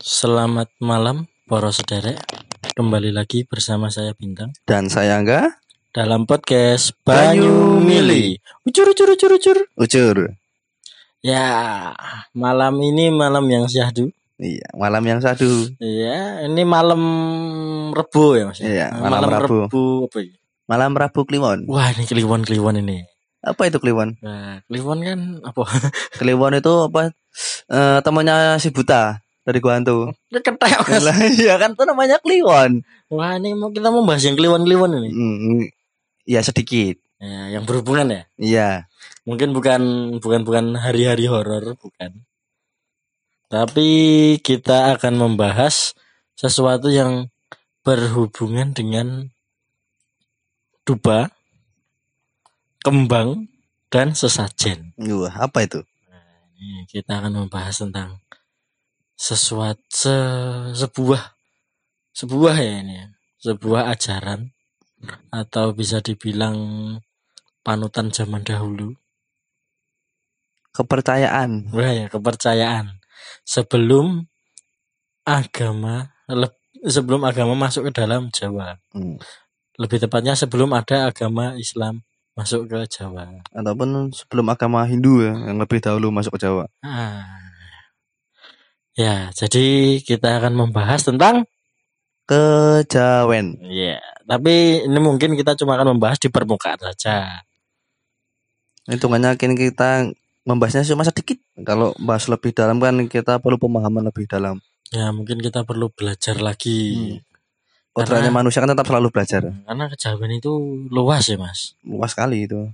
Selamat malam para sederek. Kembali lagi bersama saya Bintang. Dan saya Angga. Dalam podcast Banyu Mili. Ucur ucur ucur ucur. Ucur. Ya malam ini malam yang syahdu. Iya malam yang sadu Ya ini malam Rebu ya mas Iya, malam Rabu. apa ya? Malam Rabu Kliwon. Wah ini kliwon-kliwon ini. Apa itu Kliwon? Nah kliwon kan apa? Kliwon itu apa? Eh temannya si Buta dari Gua Hantu ketek mas. Iya kan itu namanya Kliwon. Wah ini mau kita mau bahas yang kliwon-kliwon ini. Hmm, Ya sedikit. Ya, Yang berhubungan ya? Iya. Mungkin bukan bukan bukan hari-hari horor, bukan. Tapi kita akan membahas sesuatu yang berhubungan dengan dupa, kembang, dan sesajen. Wah apa itu? Ini kita akan membahas tentang sesuatu se- sebuah sebuah ya ini ya, sebuah ajaran atau bisa dibilang panutan zaman dahulu Kepercayaan Wah ya kepercayaan sebelum agama sebelum agama masuk ke dalam Jawa. Hmm. Lebih tepatnya sebelum ada agama Islam masuk ke Jawa. Ataupun sebelum agama Hindu ya Yang lebih dahulu masuk ke Jawa Ah. Ya, jadi kita akan membahas tentang Kejawen ya, tapi ini mungkin kita cuma akan membahas di permukaan saja. Hitungannya kini kita membahasnya cuma sedikit Kalau bahas lebih dalam kan kita perlu pemahaman lebih dalam Ya, mungkin kita perlu belajar lagi. Kodratnya Karena- manusia kan tetap selalu belajar Karena kejawen itu luas ya, Mas. Luas sekali itu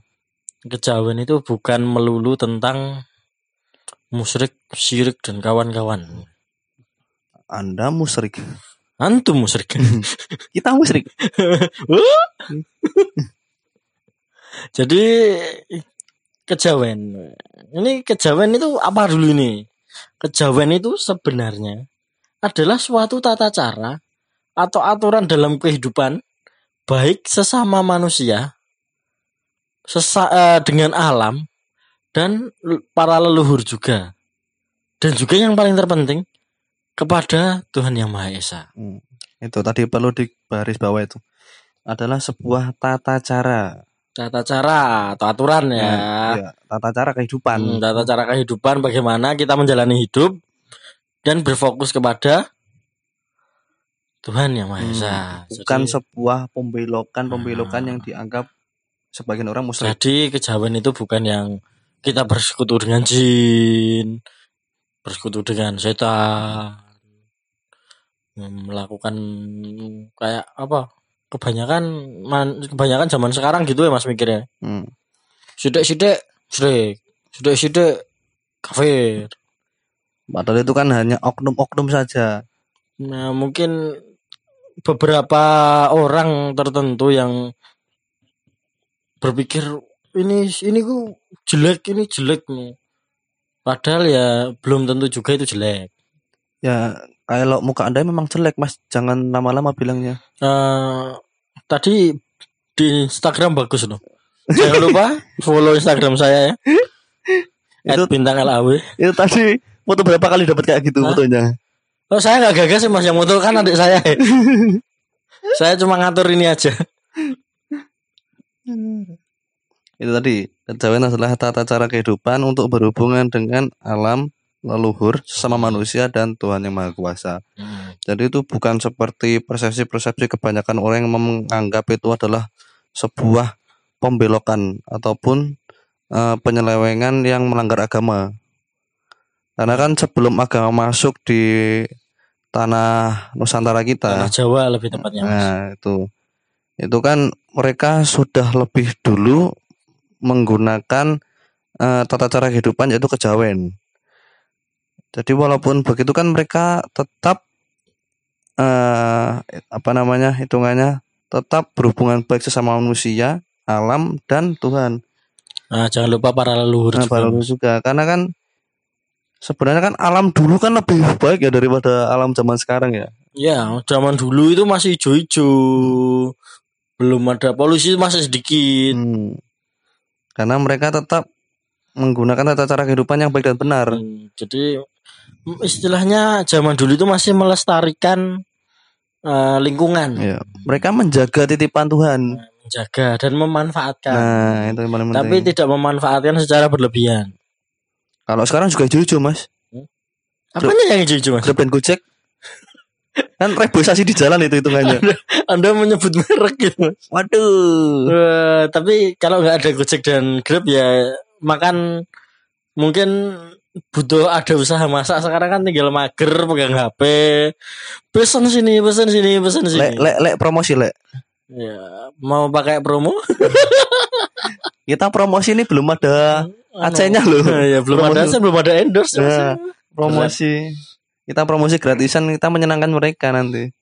kejawen itu bukan melulu tentang musyrik, syirik dan kawan-kawan. Anda musyrik Antum musyrik. Kita musyrik Jadi kejawen. Ini kejawen itu apa dulu ini? Kejawen itu sebenarnya adalah suatu tata cara atau aturan dalam kehidupan baik sesama manusia sesa, eh, dengan alam dan para leluhur juga. Dan juga yang paling terpenting kepada Tuhan Yang Maha Esa. Hmm. Itu tadi perlu dibaris bawah itu adalah sebuah tata cara, Tata cara atau aturan ya. Ya, tata cara kehidupan. Hmm, tata cara kehidupan bagaimana kita menjalani hidup dan berfokus kepada Tuhan yang Maha Hmm, Esa. Bukan Jadi, sebuah pembelokan-pembelokan Ah. yang dianggap sebagian orang musyrik. jadi kejawen itu bukan yang kita bersekutu dengan jin, bersekutu dengan setan, melakukan kayak apa? Kebanyakan man- kebanyakan zaman sekarang gitu ya Mas mikirnya. Hmm. Sidik-sidik, sidik, sidik-sidik kafir. Padahal itu kan hanya oknum-oknum saja. Nah, mungkin beberapa orang tertentu yang berpikir ini ini ku jelek ini jelek nih. Padahal ya belum tentu juga itu jelek. Ya, kalau muka Anda memang jelek, Mas. Jangan lama-lama bilangnya. Eh tadi di Instagram bagus loh. Jangan lupa follow Instagram saya ya. Itu- Itu bintang LAW. Itu tadi foto berapa kali dapat kayak gitu Hah? fotonya? Oh, saya nggak gagas sih Mas yang motor kan adik saya. saya cuma ngatur ini aja. Itu tadi, kejawen adalah tata cara kehidupan untuk berhubungan dengan alam, leluhur, sesama manusia dan Tuhan yang Maha Kuasa. Jadi itu bukan seperti persepsi-persepsi kebanyakan orang yang menganggap itu adalah sebuah pembelokan ataupun eh, penyelewengan yang melanggar agama. Karena kan sebelum agama masuk di tanah Nusantara Tanah kita, Jawa lebih tepatnya Mas. nah itu itu kan mereka sudah lebih dulu menggunakan eh, tata cara kehidupan yaitu kejawen. Jadi walaupun begitu kan mereka tetap eh apa namanya hitungannya tetap berhubungan baik sesama manusia, alam dan Tuhan. Nah, jangan lupa para leluhur Nah, juga. baru juga karena kan sebenarnya kan alam dulu kan lebih baik ya daripada alam zaman sekarang ya. Ya, zaman dulu itu masih hijau-hijau. Belum ada polusi masih sedikit. Hmm. Karena mereka tetap menggunakan tata cara kehidupan yang baik dan benar. Hmm, jadi istilahnya zaman dulu itu masih melestarikan eh, lingkungan, Ya, mereka menjaga titipan Tuhan. menjaga dan memanfaatkan. Nah, itu yang paling penting. tapi tidak memanfaatkan secara berlebihan. Kalau sekarang juga hijau Mas. Apanya yang hijau mas? Grab dan Gojek. Kan reboisasi di jalan itu hitungannya. Anda menyebut merek gitu. Waduh. Eh, tapi kalau nggak ada Gojek dan Grab ya makan mungkin butuh ada usaha masak sekarang kan tinggal mager pegang HP pesan sini pesan sini pesan sini Lek lek lek promosi lek. ya mau pakai promo Kita promosi ini belum ada Anu. AC-nya loh. ya belum ada Promosi. saya belum ada endorse. Ya, promosi. Kita promosi gratisan kita menyenangkan mereka nanti.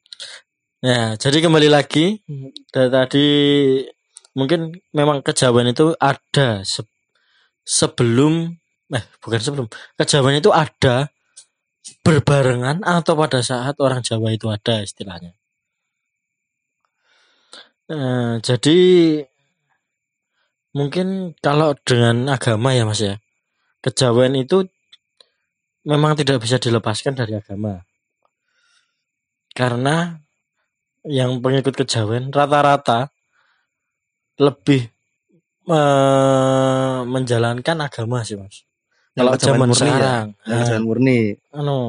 Ya, jadi kembali lagi dari tadi mungkin memang kejawen itu ada se- sebelum eh bukan sebelum kejawen itu ada berbarengan atau pada saat orang Jawa itu ada istilahnya. Eh, jadi mungkin kalau dengan agama ya Mas ya, kejawen itu memang tidak bisa dilepaskan dari agama. Karena yang pengikut kejawen rata-rata lebih eh, menjalankan agama sih mas. Kalau Yang kejawen zaman murni ya? sekarang, Yang nah, kejawen murni. anu,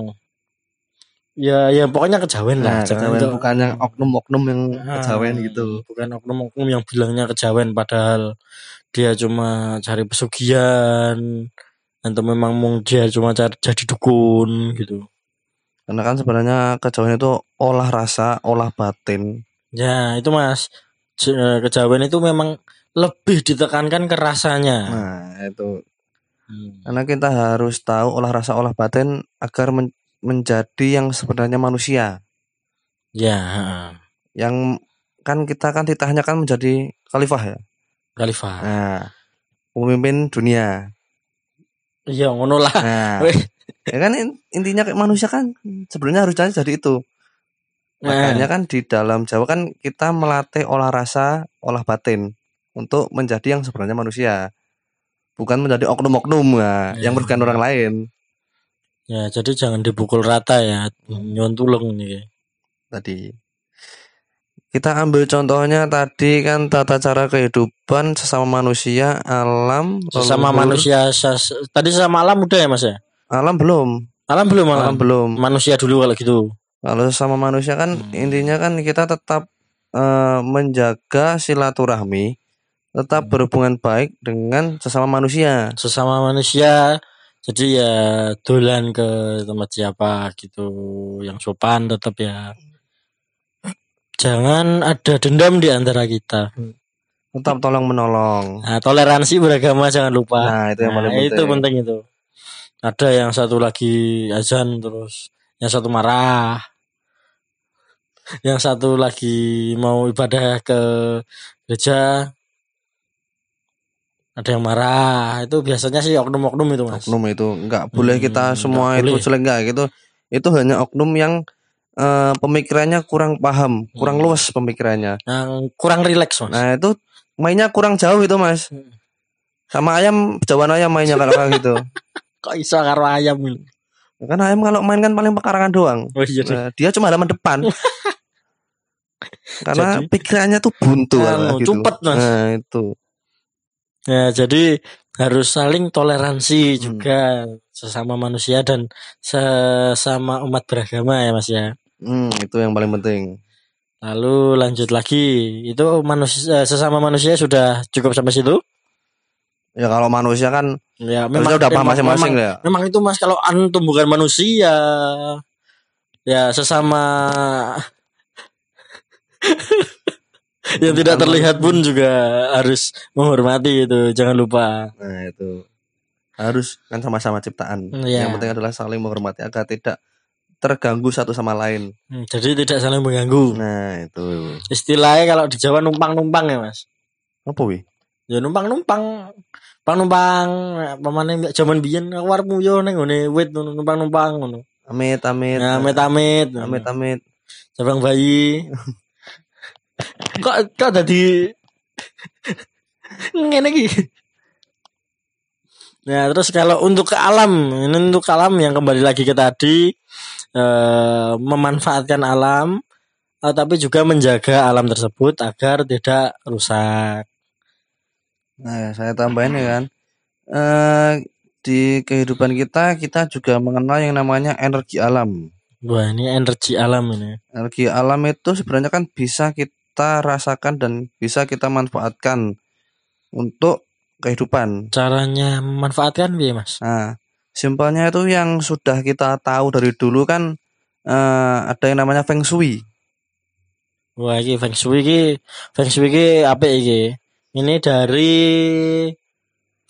ya ya pokoknya kejawen lah. Nah, Jangan kejawen untuk- bukan yang oknum-oknum yang Ah, kejawen gitu. Bukan oknum-oknum yang bilangnya kejawen padahal dia cuma cari pesugihan atau memang mau dia cuma cari jadi dukun gitu. Karena kan sebenarnya kejawen itu olah rasa, olah batin. Ya itu mas J- kejawen itu memang lebih ditekankan ke rasanya. Nah, itu. Hmm. Karena kita harus tahu olah rasa, olah batin agar men- menjadi yang sebenarnya manusia. Ya. Yang kan kita kan titahnya kan menjadi khalifah ya. Khalifah. Nah, pemimpin dunia. Iya ngono lah. Nah, ya kan in- intinya kayak manusia kan sebenarnya harus jadi itu. Makanya kan di dalam Jawa kan kita melatih olah rasa, olah batin untuk menjadi yang sebenarnya manusia. Bukan menjadi oknum-oknum nah, Ya. yang merugikan orang lain Ya, jadi jangan dipukul rata ya. Nyon tulung nih. tadi. Kita ambil contohnya tadi kan tata cara kehidupan sesama manusia, alam, Sesama leluhur. manusia sas- tadi sama alam udah ya Mas ya? Alam belum, Alam belum alam. alam belum. Manusia dulu kalau gitu. Kalau sama manusia kan Hmm. intinya kan kita tetap eh, menjaga silaturahmi, tetap Hmm. berhubungan baik dengan sesama manusia. Sesama manusia jadi ya dolan ke tempat siapa gitu yang sopan tetap ya. Jangan ada dendam di antara kita. Tetap tolong menolong. Nah, toleransi beragama jangan lupa. Nah, itu yang Nah, paling penting. itu penting itu. Ada yang satu lagi azan terus yang satu marah. Yang satu lagi mau ibadah ke gereja. Ada yang marah. Itu biasanya sih oknum-oknum itu, Mas. Oknum itu nggak boleh Hmm, kita nggak semua boleh. itu selengah gitu. Itu hanya oknum yang eh, pemikirannya kurang paham, kurang Hmm. luas pemikirannya. Yang kurang rileks, Mas. Nah, itu mainnya kurang jauh itu, Mas. Hmm. Sama ayam, jawaban ayam mainnya kalau kayak gitu. Kok iso karo ayam ini? Kan ayam kalau main kan paling pekarangan doang. Oh iya. Nah, dia cuma halaman depan. Karena Jadi- pikirannya tuh buntu Anu, gitu. cupet, Mas. Nah, itu. Ya, jadi harus saling toleransi Hmm. juga sesama manusia dan sesama umat beragama ya, Mas ya. Hmm, itu yang paling penting. Lalu lanjut lagi, itu manusia sesama manusia sudah cukup sampai situ? Ya kalau manusia kan Ya, memang udah paham masing-masing ya. memang itu Mas kalau antum bukan manusia, ya sesama yang tidak terlihat pun juga harus menghormati itu, jangan lupa. Nah, itu harus kan sama-sama ciptaan. Iya. Yang penting adalah saling menghormati agar tidak terganggu satu sama lain. Hmm, Jadi tidak saling mengganggu. Nah, itu. Istilahnya kalau di Jawa numpang-numpang ya, Mas. Apa wi? Ya numpang-numpang. Numpang-numpang pamane zaman biyen aku arepmu yo ning ngene wit numpang-numpang ngono. Amit amit. Nah, amit-amit. amit amit. Cabang bayi. kok kok dadi ngene iki. Nah, terus kalau untuk ke alam, ini untuk ke alam yang kembali lagi ke tadi eh, memanfaatkan alam eh, tapi juga menjaga alam tersebut agar tidak rusak. Nah, saya tambahin ya kan. Eh di kehidupan kita kita juga mengenal yang namanya energi alam. Wah, ini energi alam ini. Energi alam itu sebenarnya kan bisa kita rasakan dan bisa kita manfaatkan untuk kehidupan. Caranya memanfaatkan piye, Mas? Nah, simpelnya itu yang sudah kita tahu dari dulu kan eh, ada yang namanya feng shui. Wah, iki Feng Shui iki Feng Shui iki apa iki? Ini dari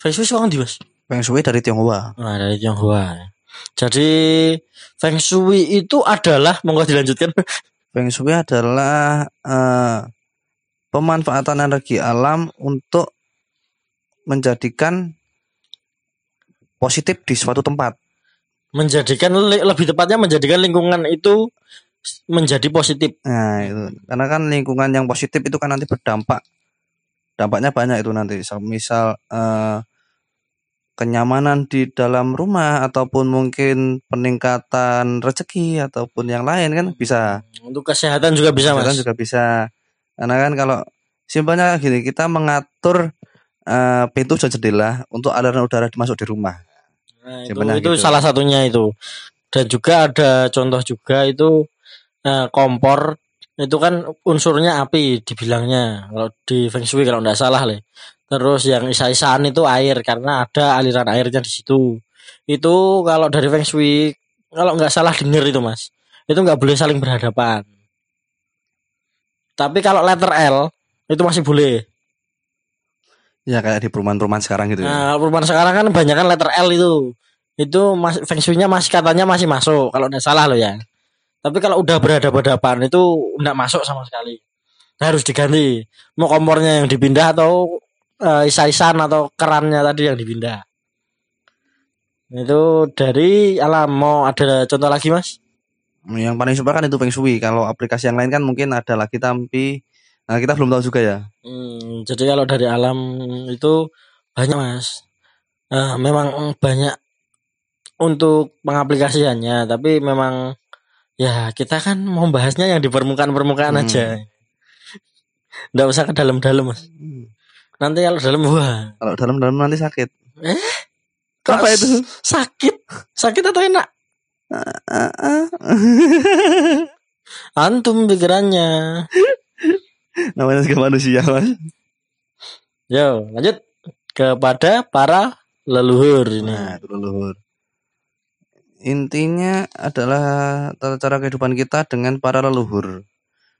Feng Shui seorang di Mas. Feng shui dari Tionghoa. Nah, dari Tionghoa. Jadi Feng Shui itu adalah monggo dilanjutkan. Feng shui adalah eh, pemanfaatan energi alam untuk menjadikan positif di suatu tempat. menjadikan lebih tepatnya menjadikan lingkungan itu menjadi positif. Nah, itu. Karena kan lingkungan yang positif itu kan nanti berdampak. Dampaknya banyak itu nanti. Misal eh, kenyamanan di dalam rumah ataupun mungkin peningkatan rezeki ataupun yang lain kan bisa. Untuk kesehatan juga bisa, Kesehatan Mas. juga bisa. Karena kan kalau simpelnya gini, kita mengatur eh, pintu dan jendela untuk aliran udara masuk di rumah. Nah, itu, itu gitu. salah satunya itu. Dan juga ada contoh juga itu eh, kompor itu kan unsurnya api dibilangnya kalau di Feng Shui kalau nggak salah le. Terus yang isa-isaan itu air karena ada aliran airnya di situ. Itu kalau dari Feng Shui kalau nggak salah denger itu mas, itu nggak boleh saling berhadapan. Tapi kalau letter L itu masih boleh. Ya kayak di perumahan-perumahan sekarang gitu ya. Nah, perumahan sekarang kan banyak kan letter L itu. Itu mas, feng shui-nya masih katanya masih masuk kalau tidak salah loh ya. Tapi kalau udah berhadapan-hadapan itu enggak masuk sama sekali. Nah, harus diganti. Mau kompornya yang dipindah atau eh, isa-isan atau kerannya tadi yang dipindah. Itu dari alam mau ada contoh lagi mas? Yang paling super kan itu Feng Shui. Kalau aplikasi yang lain kan mungkin ada lagi tapi nah, kita belum tahu juga ya. Hmm, jadi kalau dari alam itu banyak mas. Eh, memang banyak untuk pengaplikasiannya, tapi memang ya kita kan mau bahasnya yang di permukaan-permukaan Hmm. aja. Nggak usah ke dalam-dalam mas. Nanti kalau dalam wah, Kalau dalam-dalam nanti sakit. Eh? Apa itu? Sakit, sakit atau enak? Ah, ah. Antum pikirannya. Namanya juga manusia mas. Yo, lanjut kepada para leluhur ini. Nah itu leluhur. Intinya adalah tata cara kehidupan kita dengan para leluhur.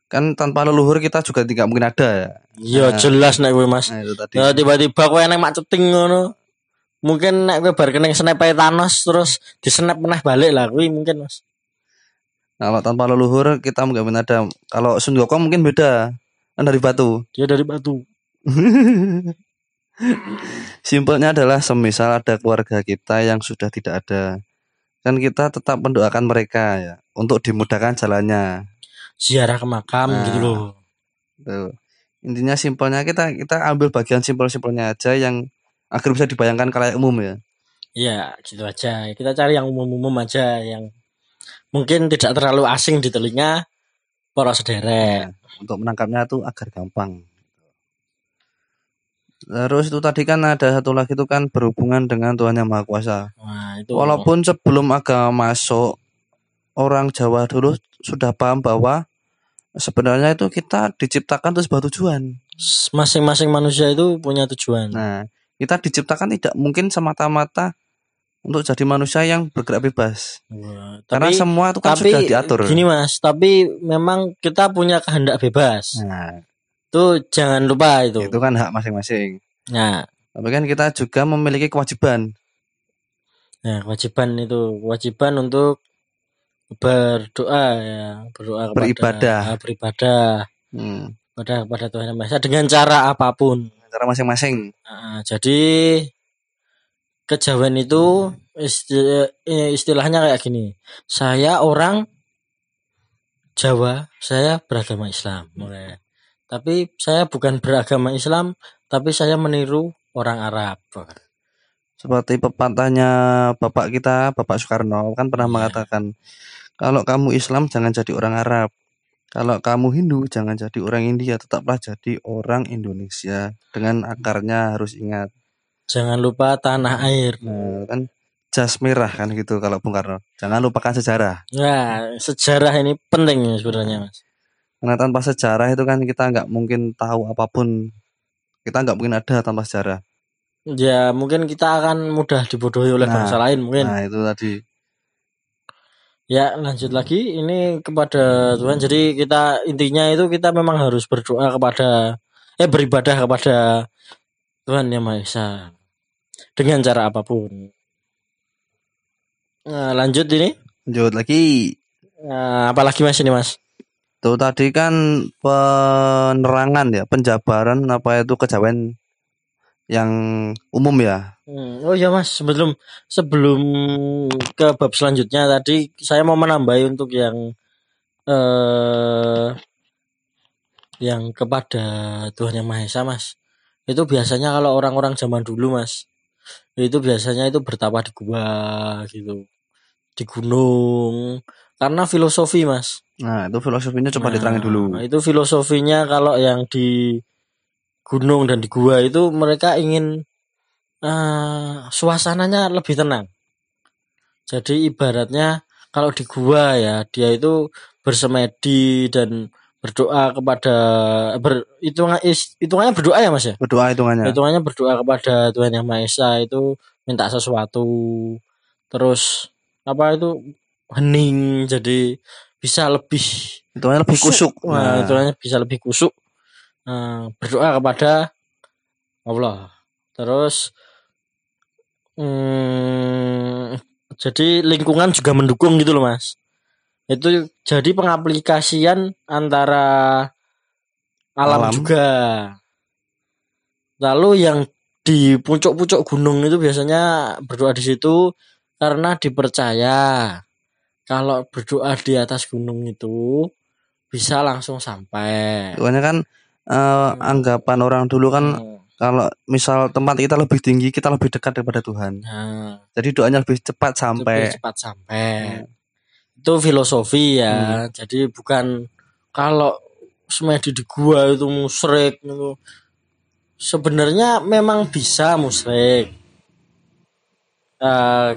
Kan tanpa leluhur kita juga tidak mungkin ada ya. Yo Nah. jelas nek kowe mas. Nah itu tadi. Ya tiba-tiba kowe nek mak ceting ngono. Mungkin nek kowe bar keneng snap ae Thanos terus di snap meneh balik lah kuwi mungkin Mas. Kalau tanpa leluhur kita nggak mungkin ada. Kalau Sun Gokong mungkin beda. Kan dari batu. Dia dari batu. Simpelnya adalah semisal ada keluarga kita yang sudah tidak ada. Kan kita tetap mendoakan mereka ya. Untuk dimudahkan jalannya. Ziarah ke makam Nah. gitu loh. Tuh. Intinya simpelnya kita kita ambil bagian simpel-simpelnya aja yang agar bisa dibayangkan kalayak umum ya. Iya, gitu aja. Kita cari yang umum-umum aja yang mungkin tidak terlalu asing di telinga para sederek. Untuk menangkapnya tuh agar gampang. Terus itu tadi kan ada satu lagi itu kan berhubungan dengan Tuhan yang Maha Kuasa. Nah, itu Walaupun sebelum agama masuk orang Jawa dulu sudah paham bahwa sebenarnya itu kita diciptakan untuk sebuah tujuan. masing-masing manusia itu punya tujuan. Nah, kita diciptakan tidak mungkin semata-mata untuk jadi manusia yang bergerak bebas. Wah, Karena tapi semua itu kan tapi sudah diatur. gini Mas, tapi memang kita punya kehendak bebas. Nah, Itu jangan lupa itu. itu kan hak masing-masing. Nah, Tapi kan kita juga memiliki kewajiban. Nah, kewajiban itu kewajiban untuk berdoa ya, berdoa kepada Beribadah. ah, beribadah Hmm, kepada kepada Tuhan Yang Maha Esa dengan cara apa pun. cara masing-masing. Nah, jadi kejawen itu isti- eh, istilahnya kayak gini. Saya orang Jawa, saya beragama Islam. Mulai. Tapi saya bukan beragama Islam, tapi saya meniru orang Arab. seperti pepatahnya bapak kita Bapak Soekarno kan pernah Iya. mengatakan kalau kamu Islam jangan jadi orang Arab kalau kamu Hindu jangan jadi orang India tetaplah jadi orang Indonesia dengan akarnya harus ingat Jangan lupa tanah air. nah, kan jas merah kan gitu kalau Bung Karno jangan lupakan sejarah Nah, sejarah ini penting sebenarnya, Mas. karena tanpa sejarah itu kan kita nggak mungkin tahu apa pun kita nggak mungkin ada tanpa sejarah Ya, mungkin kita akan mudah dibodohi oleh Nah, bangsa lain mungkin. nah itu tadi Ya, lanjut lagi ini kepada Tuhan. Jadi kita intinya itu kita memang harus berdoa kepada eh beribadah kepada Tuhan Yang Maha Esa dengan cara apa pun. Nah, lanjut ini. lanjut lagi Nah, apalagi Mas ini, Mas? Tuh tadi kan penerangan ya, penjabaran apa itu kejawen yang umum ya. Hmm, Oh ya Mas, sebelum sebelum ke bab selanjutnya tadi saya mau menambahi untuk yang eh yang kepada Tuhan Yang Maha Esa Mas. Itu biasanya kalau orang-orang zaman dulu Mas, itu biasanya itu bertapa di gua gitu. Di gunung. Karena filosofi Mas. Nah, itu filosofinya coba Nah, diterangin dulu. Itu filosofinya kalau yang di gunung dan di gua itu mereka ingin eh suasananya lebih tenang. Jadi ibaratnya kalau di gua ya dia itu bersemedi dan berdoa kepada ber, hitungan is- hitungannya berdoa ya Mas ya. Berdoa hitungannya. Hitungannya berdoa kepada Tuhan Yang Maha Esa itu minta sesuatu. Terus apa itu hening jadi bisa lebih Hitungannya lebih kusuk. Nah, itu namanya bisa lebih kusuk. Nah, berdoa kepada Allah. Terus hmm, jadi lingkungan juga mendukung gitu loh, Mas. Itu jadi pengaplikasian antara alam, Alam. juga. Lalu yang di puncak-puncak gunung itu biasanya berdoa di situ karena dipercaya kalau berdoa di atas gunung itu bisa langsung sampai. hitungannya kan eh, anggapan orang dulu kan Hmm. kalau misal tempat kita lebih tinggi, kita lebih dekat daripada Tuhan. Nah, Jadi doanya lebih cepat lebih sampai. cepat sampai. Itu filosofi ya. Jadi bukan kalau semedi di gua itu musrik itu. Sebenarnya memang bisa musrik. Eh,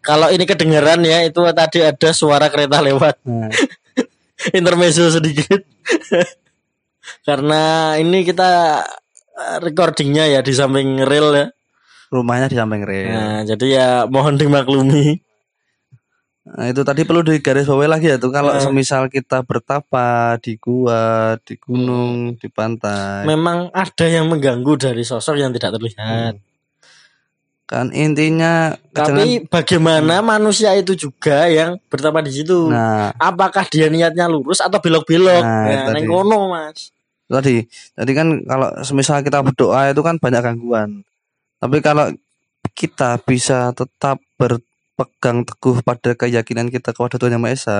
kalau ini kedengaran ya itu tadi ada suara kereta lewat. Nah, intermezzo sedikit karena ini kita eh, recordingnya ya di samping rel ya rumahnya di samping rel. nah jadi ya mohon dimaklumi Nah, itu tadi perlu digarisbawahi lagi ya tuh kalau Eh. semisal kita bertapa di gua, di gunung, di pantai. memang ada yang mengganggu dari sosok yang tidak terlihat. Kan intinya jangan tapi bagaimana manusia itu juga yang bertapa di situ? Nah. Apakah dia niatnya lurus atau belok-belok? Nah, nah, neng kono mas. Tadi tadi kan kalau semisal kita berdoa itu kan banyak gangguan. Tapi kalau kita bisa tetap berpegang teguh pada keyakinan kita kepada Tuhan Yang Maha Esa,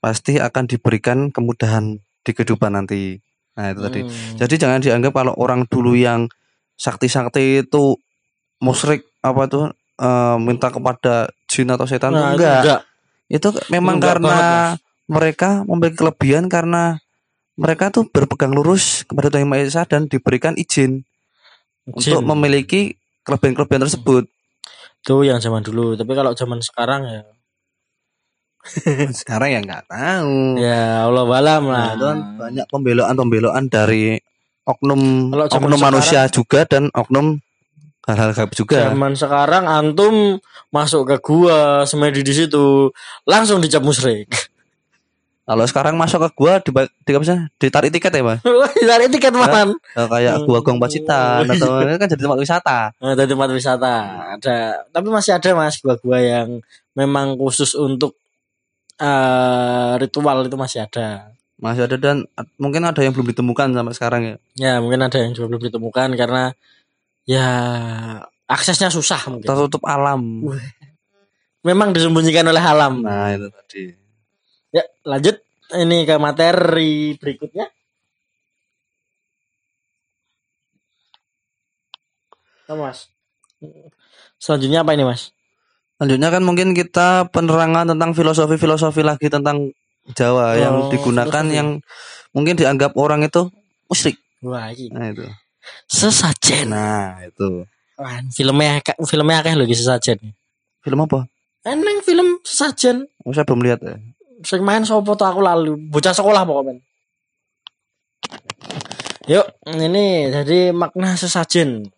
pasti akan diberikan kemudahan di kehidupan nanti. Nah, itu tadi. Hmm. Jadi jangan dianggap kalau orang dulu yang sakti-sakti itu musyrik apa tuh eh, minta kepada jin atau setan Nah, itu enggak. enggak. Itu memang Enggak karena banget, mereka memiliki kelebihan karena mereka tuh berpegang lurus kepada Tuhan Yang Maha Esa dan diberikan izin untuk Jin. memiliki kelebihan-kelebihan tersebut. Itu yang zaman dulu tapi kalau zaman sekarang ya Sekarang ya nggak tahu. ya Allah walam Nah, lah itu kan banyak pembelaan-pembelaan dari oknum Kalau zaman oknum sekarang- manusia juga dan oknum hal-hal gaib juga. Zaman sekarang antum masuk ke gua semedi di situ langsung dicap musyrik. Kalau sekarang masuk ke gua di, di apa sih? ditarik tiket ya, Mas? Dari tiket man. Eh, kayak gua Gong Pacitan atau kan jadi tempat wisata. Nah, dari tempat wisata ada, tapi masih ada mas gua-gua yang memang khusus untuk eh, ritual itu masih ada. Masih ada dan mungkin ada yang belum ditemukan sampai sekarang ya. Ya mungkin ada yang juga belum ditemukan karena ya aksesnya susah mungkin. Tertutup alam. Memang disembunyikan oleh alam. Nah, itu tadi. Ya lanjut ini ke materi berikutnya. Nah, mas. Selanjutnya apa ini mas? Selanjutnya kan mungkin kita penerangan tentang filosofi-filosofi lagi tentang Jawa yang Oh, digunakan filosofi. yang mungkin dianggap orang itu musyrik. Wah ini Nah itu. sesajen. Nah itu. Wah, filmnya akeh- filmnya akeh lagi sesajen. Film apa? Eneng film sesajen. Oh, saya belum lihat ya. Sing main sopo tuh aku lalu bocah sekolah pokoknya. Yuk, ini jadi makna sesajen.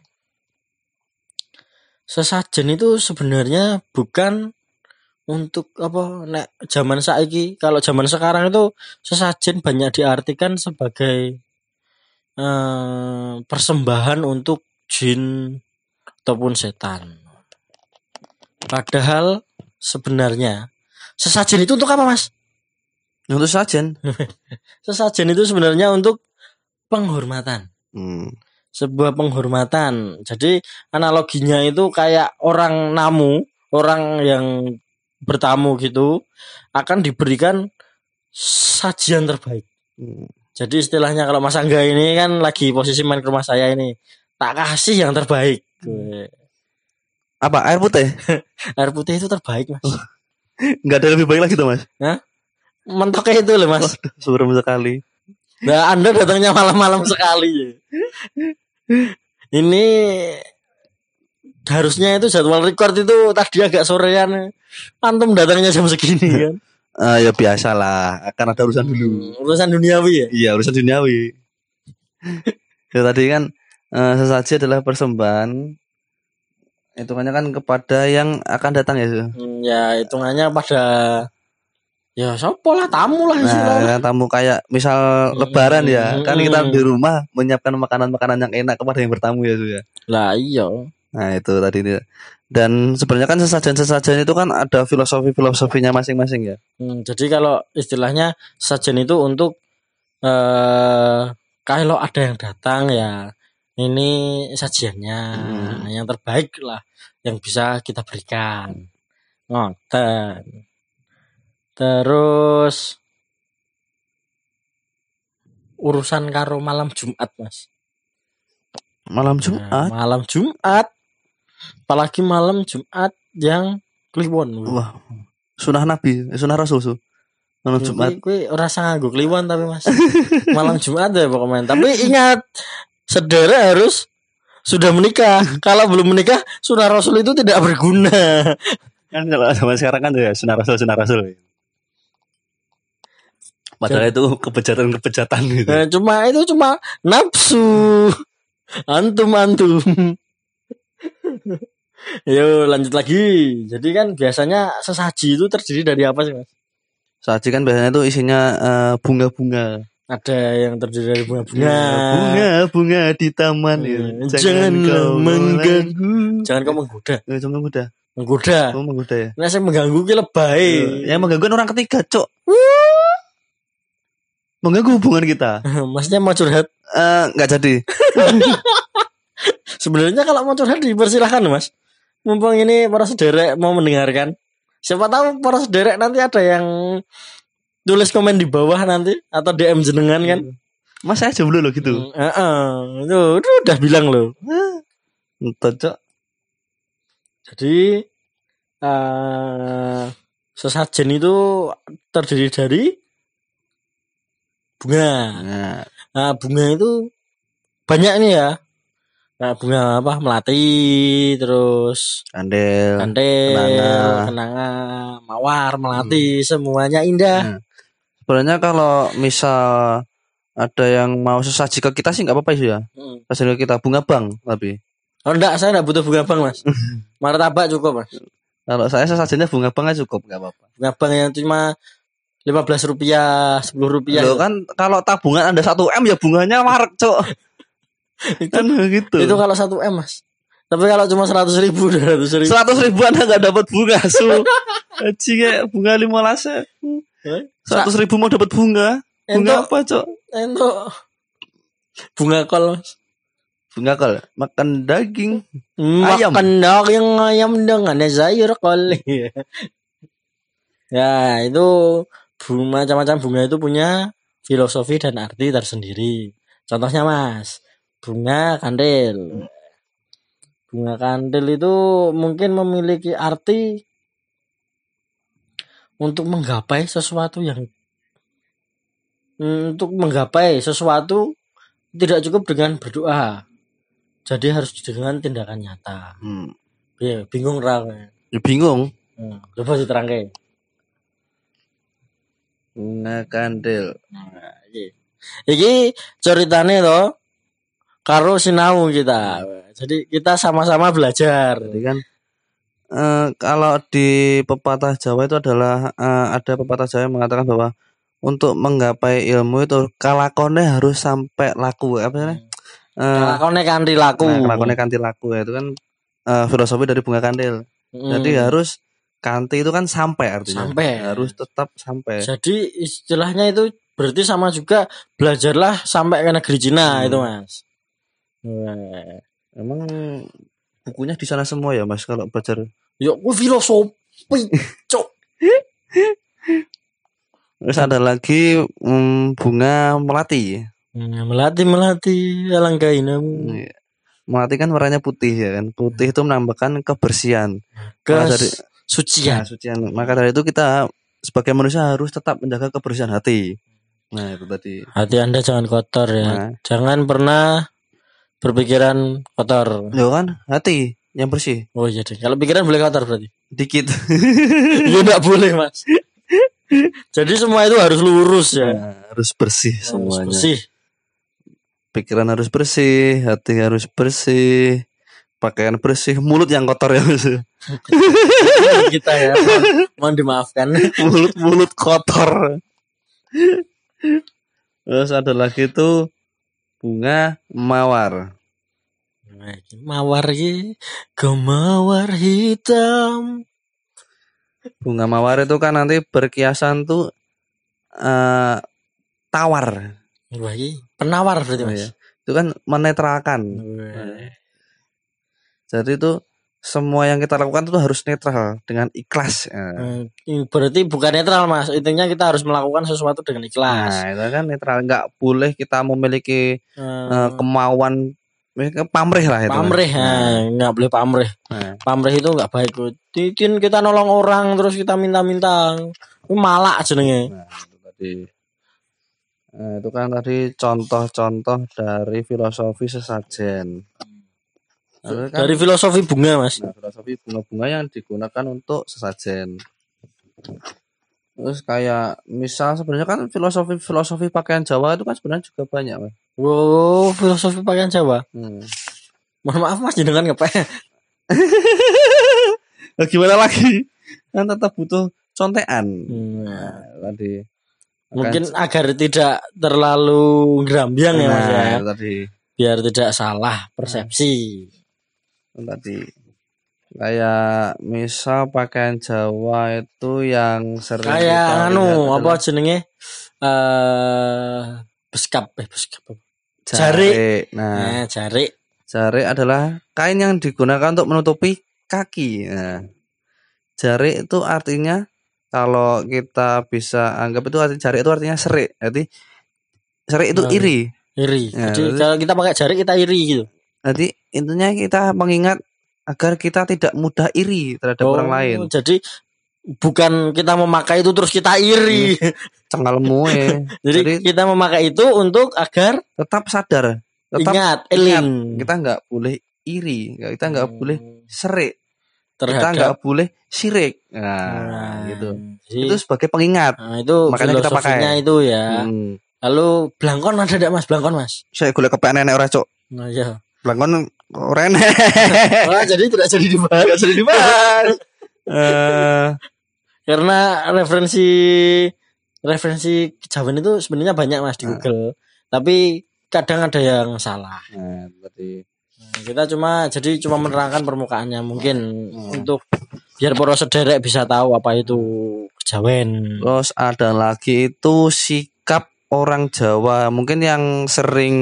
Sesajen itu sebenarnya bukan untuk apa nek zaman saiki kalau zaman sekarang itu sesajen banyak diartikan sebagai eh, persembahan untuk jin ataupun setan. Padahal sebenarnya sesajen itu untuk apa, Mas? Untuk sajen. Sesajen itu sebenarnya untuk penghormatan. Hmm. Sebuah penghormatan. Jadi analoginya itu kayak orang namu, orang yang bertamu gitu akan diberikan sajian terbaik. Hmm. Jadi istilahnya kalau Mas Angga ini kan lagi posisi main ke rumah saya ini, tak kasih yang terbaik. Apa air putih? Air putih itu terbaik, Mas. Enggak ada lebih baik lagi tuh, Mas. Mentoknya itu loh, Mas. Suram sekali. Nah, Anda datangnya malam-malam sekali ya. Ini harusnya itu jadwal record itu tadi agak sorean. Antum datangnya jam segini kan. Ah ya biasalah, akan ada urusan dulu. Hmm, Urusan duniawi ya. Iya, urusan duniawi. ya tadi kan eh, sesaji adalah persembahan hitungannya kan kepada yang akan datang ya. Su? Hmm, ya hitungannya pada ya sopo lah tamu lah Nah, kan tamu kayak misal lebaran ya, kan kita Hmm. di rumah menyiapkan makanan-makanan yang enak kepada yang bertamu ya, Su, ya. Lah iya. Nah, itu tadi dia. Dan sebenarnya kan sesajen-sesajen itu kan ada filosofi-filosofinya masing-masing ya. Hmm, jadi kalau istilahnya sajen itu untuk eh kalau ada yang datang ya ini sajiannya Hmm. yang terbaik lah yang bisa kita berikan. Ngoten. Terus urusan karo malam Jumat, Mas. Malam Nah, Jumat. malam Jumat. Apalagi malam Jumat yang kliwon. Wah, sunah Nabi, eh, sunah Rasul, Su. Malam Jumat. Kue rasa nganggo kliwon tapi Mas. Malam Jumat ya pokoknya. Tapi ingat saudara harus sudah menikah. Kalau belum menikah, sunah Rasul itu tidak berguna. Kan kalau zaman sekarang kan ya sunah Rasul, sunah Rasul. Padahal itu kebejatan-kebejatan gitu. Nah, cuma itu cuma nafsu. Antum antum. Yo lanjut lagi. Jadi kan biasanya sesaji itu terdiri dari apa sih mas? Saji kan biasanya tuh isinya eh, bunga-bunga. Ada yang terdiri dari bunga-bunga. Ya, bunga-bunga di taman ya. Hmm, Janganlah kau mengganggu. Jangan kau menggoda. Eh, jangan menggoda. Menggoda. Oh, menggoda ya. Nah saya mengganggu ki lebay. Yang mengganggu kan orang ketiga, Cok. Mengganggu hubungan kita. Maksudnya mau curhat. Eh, nggak jadi. Sebenarnya kalau mau curhat dipersilahkan mas. Mumpung ini para sederek mau mendengarkan. Siapa tahu para sederek nanti ada yang tulis komen di bawah nanti atau DM jenengan kan. Mas saya jomblo loh gitu. Hmm, Heeh. Tuh, tuh udah bilang loh. Entah, Cok. Jadi eh sesajen itu terdiri dari bunga. Nah, Nah, bunga itu banyak nih ya. Nah, bunga apa? Melati, terus andel. kandel, kenanga. kenanga, mawar, melati, semuanya indah. Nah, Sebenarnya kalau misal ada yang mau sesaji ke kita sih nggak apa-apa sih ya. Hmm. Sesaji ke kita bunga bang tapi. Oh enggak, saya enggak butuh bunga bang, Mas. Martabak cukup, Mas. Kalau saya sesajinya bunga bang aja cukup nggak apa-apa. Bunga bang yang cuma 15 rupiah, 10 rupiah. Loh kan kalau tabungan anda 1 m ya bunganya marek cok. itu, kan gitu. itu kalau 1 M, Mas. Tapi kalau cuma 100 ribu, 200 ribu. Seratus ribu anda nggak dapat bunga su. Kayak bunga lima lase. Seratus ribu mau dapat bunga. Bunga Entuk, apa cok? entuk. Bunga kol, Mas. Bunga kal makan daging. Ayam. Makan daging ayam dengan sayur kol. ya, itu bunga macam-macam bunga itu punya filosofi dan arti tersendiri. Contohnya, Mas, bunga kandil. bunga kandil itu mungkin memiliki arti untuk menggapai sesuatu yang untuk menggapai sesuatu tidak cukup dengan berdoa jadi harus dengan tindakan nyata Hmm. ya bingung rang Ya bingung. hmm. coba diterangke Bunga kandil. nah, iki iki ceritane to karo sinau kita jadi kita sama-sama belajar Jadi kan eh, kalau di pepatah Jawa itu adalah eh, ada pepatah Jawa yang mengatakan bahwa untuk menggapai ilmu itu kalakone harus sampai laku apa namanya? Eh, lakone kanthi laku nah, kalakone kanti laku ya itu kan eh, filosofi dari bunga kandil. Hmm. Jadi harus kanti itu kan sampai artinya. Sampai. Harus tetap sampai. Jadi istilahnya itu berarti sama juga belajarlah sampai ke negeri Cina Hmm. itu mas. Wah. Emang bukunya di sana semua ya Mas kalau belajar. Yuk, ku filosofi, cok. Terus ada lagi mm, bunga melati. Melatih melatih alangkah inamu Iya. Melati kan warnanya putih ya kan. Putih itu menambahkan kebersihan. ke Maka dari sucian. Nah, sucian. Maka dari itu kita sebagai manusia harus tetap menjaga kebersihan hati. Nah, itu tadi. Hati anda jangan kotor ya. Nah. Jangan pernah berpikiran kotor. Ya kan, hati yang bersih. Oh iya deh. Kalau pikiran boleh kotor berarti. Dikit. Iya enggak boleh mas. Jadi semua itu harus lurus ya. Nah, harus bersih Harus semuanya. bersih. Pikiran harus bersih, hati harus bersih, pakaian bersih, mulut yang kotor ya Mas. kita ya. Mohon, mohon dimaafkan. mulut mulut kotor. Terus ada lagi tuh bunga mawar. Nah, Mawar iki gemawar hitam. Bunga mawar itu kan nanti berkiasan tuh eh tawar. Wah, penawar berarti Oh, Mas. iya. Itu kan menetralkan. Wah. Jadi itu semua yang kita lakukan itu harus netral dengan ikhlas. Nah, Hmm, berarti bukan netral Mas. Intinya kita harus melakukan sesuatu dengan ikhlas. Nah, itu kan netral. Nggak boleh kita memiliki Hmm, eh, kemauan pamrih lah itu. pamrih, Nah, nah, nggak boleh pamrih. nah. Pamrih itu nggak baik. Titin kita nolong orang terus kita minta-minta. Itu malak jenenge. Nah, itu tadi. Nah, itu kan tadi contoh-contoh dari filosofi sesajen. Lalu kan, Dari filosofi bunga Mas. nah, filosofi bunga-bunga yang digunakan untuk sesajen. Terus kayak misal sebenarnya kan filosofi-filosofi pakaian Jawa itu kan sebenarnya juga banyak, Mas. Wow, filosofi pakaian Jawa. Hmm. Mohon maaf Mas jenengan ngapain? Nah, gimana lagi? Kan tetap butuh contekan. Hmm, Nah, tadi. Mungkin agar tidak terlalu gerambiang ya Mas ya. Nah, tadi. Biar tidak salah persepsi. Itu tadi kayak misal pakaian Jawa itu yang sering Kayak anu apa jenenge? Eh beskap eh beskap. jari. Nah, Nah, jari. jari adalah kain yang digunakan untuk menutupi kaki. Nah, jari itu artinya kalau kita bisa anggap itu arti jari itu artinya serik. Jadi serik itu Nah, iri. iri. Ya, Jadi berarti- kalau kita pakai jari kita iri gitu. Jadi intinya kita mengingat agar kita tidak mudah iri terhadap orang lain. Jadi bukan kita memakai itu terus kita iri. Cengalmu ya. Jadi, Jadi kita memakai itu untuk agar tetap sadar. Tetap ingat, ingat, kita nggak boleh iri, kita nggak Hmm, boleh serik, kita terhadap nggak boleh sirik. Nah, Nah, gitu. Jadi, Itu sebagai pengingat. nah, itu makanya kita pakai. itu ya. Hmm. Lalu blangkon ada tidak Mas? Blangkon Mas? Saya golek kepen nenek ora, Cuk. Nah, iya. Belangkon enek. Oh, jadi tidak jadi dibahas. Nggak jadi dibahas. Eh, Karena referensi referensi kejawen itu sebenarnya banyak Mas di Nah. Google. Tapi kadang ada yang salah. nah, tadi Nah, kita cuma jadi cuma menerangkan permukaannya mungkin Hmm. untuk biar para sederek bisa tahu apa itu kejawen. Terus ada lagi itu sikap orang Jawa. Mungkin yang sering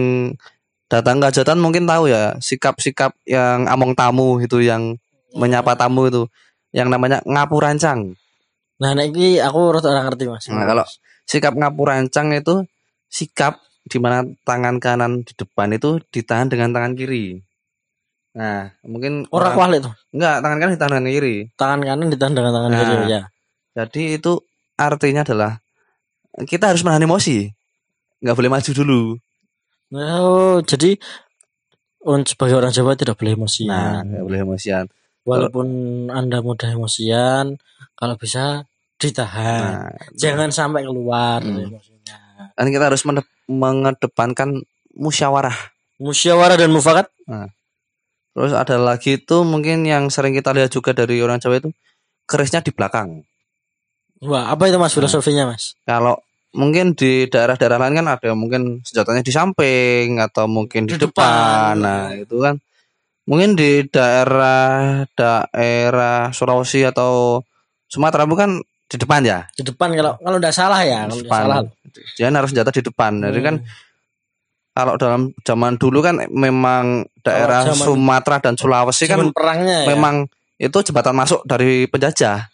datang ke hajatan mungkin tahu ya sikap-sikap yang among tamu itu yang menyapa tamu itu yang namanya ngapurancang. Nah, nah ini aku rada ora ngerti Mas. Nah, kalau sikap ngapurancang itu sikap di mana tangan kanan di depan itu ditahan dengan tangan kiri. Nah, mungkin Orang kualik tuh. enggak tangan kanan di tangan kiri. Tangan kanan ditahan dengan tangan Nah. kiri ya. Jadi itu artinya adalah kita harus menahan emosi. Nggak boleh maju dulu. Oh, jadi un- sebagai orang Jawa tidak boleh emosian. Nah, nggak boleh emosian. Walaupun Anda mudah emosian, kalau bisa ditahan. Nah, Jangan sampai keluar Hmm. emosinya. kan kita harus mengedepankan musyawarah. Musyawarah dan mufakat Terus ada lagi itu mungkin yang sering kita lihat juga dari orang Jawa itu kerisnya di belakang. Wah, apa itu Mas filosofinya, Mas? Kalau mungkin di daerah-daerah lain kan ada mungkin senjatanya di samping atau mungkin di, Di depan. depan. Nah, itu kan mungkin di daerah daerah Sulawesi atau Sumatera bukan di depan ya. Di depan kalau kalau enggak salah ya, kalau enggak salah. Dia naruh senjata di depan. Jadi kan Hmm. kalau dalam zaman dulu kan memang daerah zaman- Sumatera dan Sulawesi kan perangnya ya. memang itu jembatan masuk dari penjajah.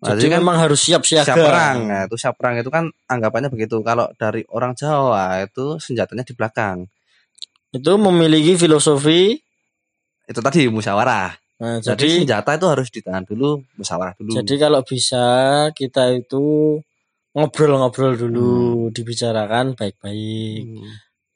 Jadi kan memang harus siap siaga. siap perang. Nah, itu siap perang itu kan anggapannya begitu. Kalau dari orang Jawa itu senjatanya di belakang. Itu memiliki filosofi. Itu tadi musyawarah. Nah, Jadi, jadi senjata itu harus ditahan dulu, musyawarah dulu. jadi kalau bisa kita itu ngobrol-ngobrol dulu, dibicarakan baik-baik. Hmm.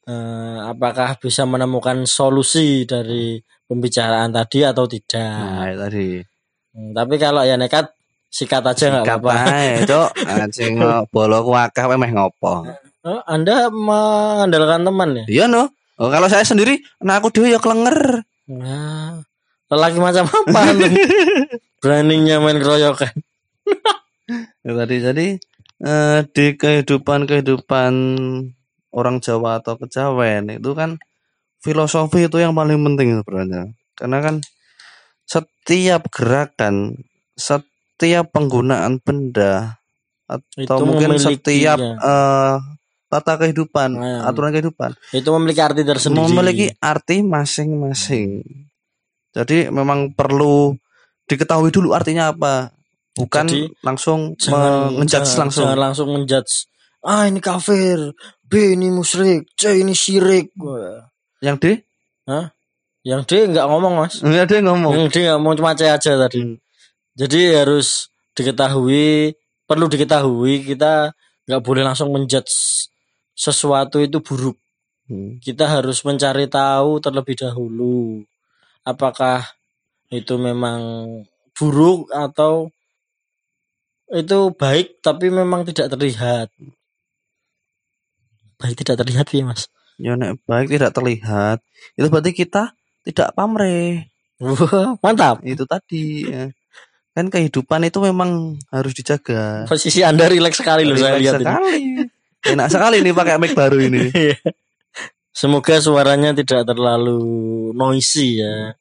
Eh, apakah bisa menemukan solusi dari pembicaraan tadi atau tidak? Nah, tadi. Hmm, tapi kalau ya nekat sikat aja nggak apa-apa. Cok. Anjing bolok wakah meh ngopo. Oh, anda mengandalkan teman ya? Iya no. Oh, kalau saya sendiri, nah aku dhewe ya klenger. Nah, lelaki macam apa? Beraninya main keroyokan. Ya, tadi jadi eh, di kehidupan kehidupan orang Jawa atau kejawen itu kan filosofi itu yang paling penting sebenarnya karena kan setiap gerakan setiap penggunaan benda atau Itu mungkin setiap eh, tata kehidupan Nah. aturan kehidupan Itu memiliki arti tersendiri. memiliki arti masing-masing jadi memang perlu diketahui dulu artinya apa bukan Jadi, langsung menjudge jangan- langsung Jangan langsung menjudge. Ah ini kafir, B ini musyrik, C ini syirik. Yang D Yang D nggak ngomong mas. Enggak yang ngomong. Yang D mau cuma C aja tadi. Hmm. Jadi harus diketahui, perlu diketahui kita nggak boleh langsung menjudge sesuatu itu buruk. Hmm. Kita harus mencari tahu terlebih dahulu apakah itu memang buruk atau itu baik tapi memang tidak terlihat. Baik tidak terlihat ya mas. Ya nek baik tidak terlihat. Itu berarti kita tidak pamrih. Wah mantap. Itu tadi. ya. Kan kehidupan itu memang harus dijaga. Posisi anda rileks sekali loh saya lihat ini. sekali. Enak sekali nih pakai mic baru ini. Semoga suaranya tidak terlalu noisy ya.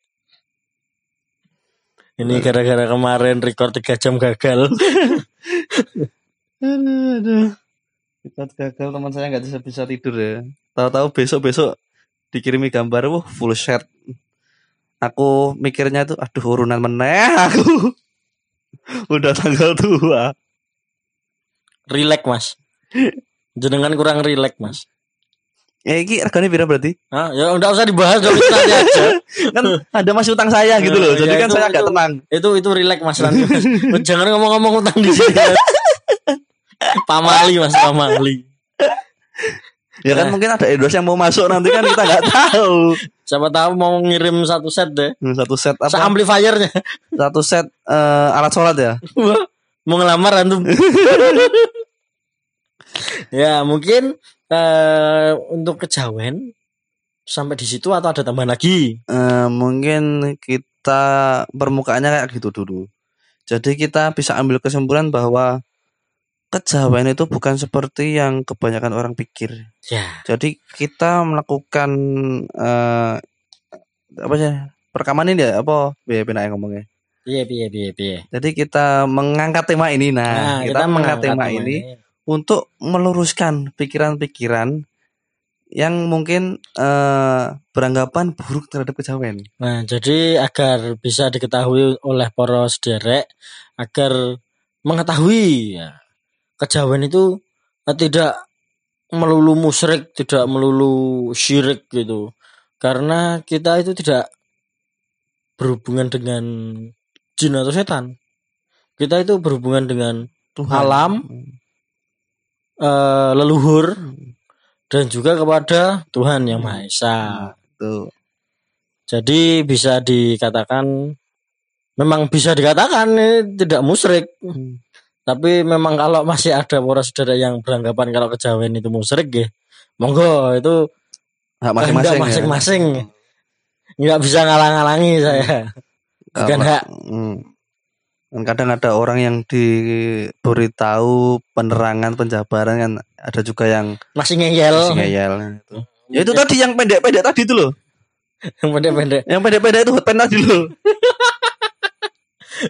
Ini gara-gara kemarin record 3 jam gagal. aduh, aduh. Kita gagal teman saya nggak bisa bisa tidur ya. Tahu-tahu besok-besok dikirimi gambar, wah full set. Aku mikirnya tuh, aduh urunan meneh aku. Udah tanggal tua. Relax mas. Jenengan kurang relax mas. Eh, ini regane pira berarti? Hah? Ya udah usah dibahas dong nanti aja. Kan ada masih utang saya gitu loh. Ya, Jadi kan itu- saya agak tenang. Itu itu relax mas nanti. Jangan ngomong-ngomong utang di sini. Pamali mas pamali. Ya kan Nah. mungkin ada endorse yang mau masuk nanti kan kita nggak tahu. Siapa tahu mau ngirim satu set deh. Satu set Sa apa? amplifiernya. Satu set eh, alat sholat ya. Mau ngelamar antum. ya mungkin eh untuk kejawen sampai di situ atau ada tambahan lagi? Eh, mungkin kita permukaannya kayak gitu dulu. Jadi kita bisa ambil kesimpulan bahwa kejawen itu bukan seperti yang kebanyakan orang pikir. Ya. Jadi kita melakukan eh apa sih perekaman ini ya apa biaya yang ngomongnya. Piye piye piye piye. Jadi kita mengangkat tema ini nah, kita, mengangkat tema ini untuk meluruskan pikiran-pikiran yang mungkin eh, beranggapan buruk terhadap kejawen. Nah, jadi agar bisa diketahui oleh para sederek agar mengetahui ya, kejawen itu eh, tidak melulu musyrik, tidak melulu syirik gitu. Karena kita itu tidak berhubungan dengan jin atau setan. Kita itu berhubungan dengan Tuhan. Alam. eh, leluhur dan juga kepada Tuhan yang Maha Esa. Tuh. Jadi bisa dikatakan memang bisa dikatakan ini tidak musyrik. Hmm. Tapi memang kalau masih ada para saudara yang beranggapan kalau kejawen itu musyrik ya, monggo itu Hak masing-masing. ya. masing-masing. Nggak bisa ngalang-ngalangi saya. Bukan hak. Hmm. Dan kadang ada orang yang diberitahu penerangan penjabaran kan ada juga yang Masih ngeyel. masih ngeyel itu. Ya itu tadi yang pendek-pendek tadi itu loh. Yang pendek-pendek. Yang pendek-pendek itu hotpen tadi loh.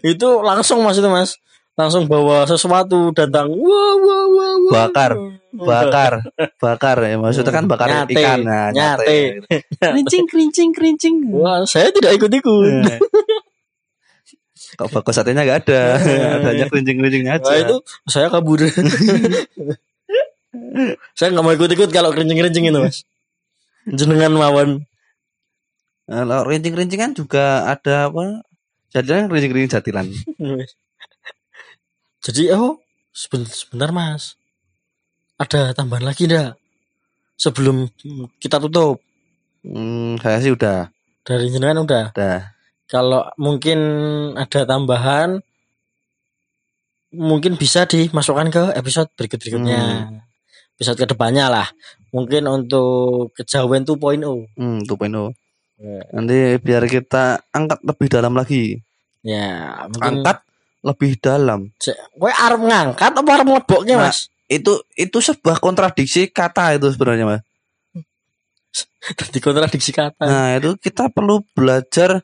Itu langsung mas itu mas. Langsung bawa sesuatu datang. Wah, wah, wah, wah. Bakar. Bakar, bakar ya maksudnya kan bakar Nyate, ikan nah, nyate. Kerincing, kerincing, kerincing. Wah, saya tidak ikut-ikut. Nah. Kok bagus satenya nggak ada, adanya kerincing-kerincingnya aja. Wah, itu saya kabur. saya nggak mau ikut-ikut kalau kerincing-kerincing itu mas. Jenengan mawon. Nah, Kalau kerincing-kerincingan juga ada apa? Jadinya kerincing-kerincing jatilan. Jadi oh seben- sebentar mas, ada tambahan lagi ndak? Sebelum kita tutup Hmm, saya sih udah, dari jenengan udah. udah. Kalau mungkin ada tambahan, mungkin bisa dimasukkan ke episode berikut-berikutnya. Episode ke depannya lah. Mungkin untuk kejawen 2.0. Hmm, 2.0. Ya. Nanti biar kita angkat lebih dalam lagi. Ya, mungkin Angkat lebih dalam. Kowe arep ngangkat apa arep mlebokke, Nah. Mas? Itu itu sebuah kontradiksi kata itu sebenarnya, Mas. Tadi kontradiksi kata. Nah, itu kita perlu belajar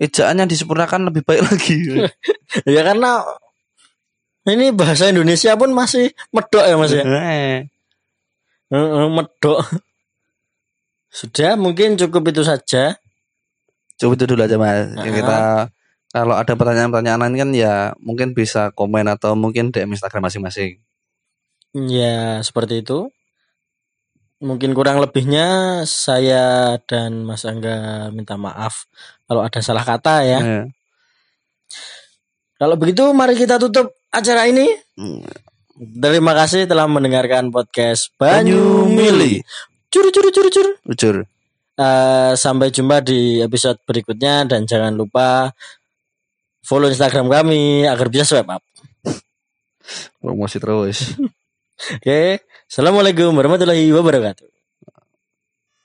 ejaannya disempurnakan lebih baik lagi. ya karena ini bahasa Indonesia pun masih medok ya, Mas ya. Eh, Heeh, medok. Sudah, mungkin cukup itu saja. Coba itu dulu aja, Mas. Nah. Kita kalau ada pertanyaan-pertanyaan lain kan ya mungkin bisa komen atau mungkin DM Instagram masing-masing. Ya, seperti itu. Mungkin kurang lebihnya saya dan Mas Angga minta maaf kalau ada salah kata ya. Eh, Kalau begitu mari kita tutup acara ini. hmm. Terima kasih telah mendengarkan podcast Banyu Mili. Curi curi curi. Jujur. Eh, sampai jumpa di episode berikutnya dan jangan lupa follow Instagram kami agar bisa swipe up. Promosi terus. Oke, assalamualaikum warahmatullahi wabarakatuh.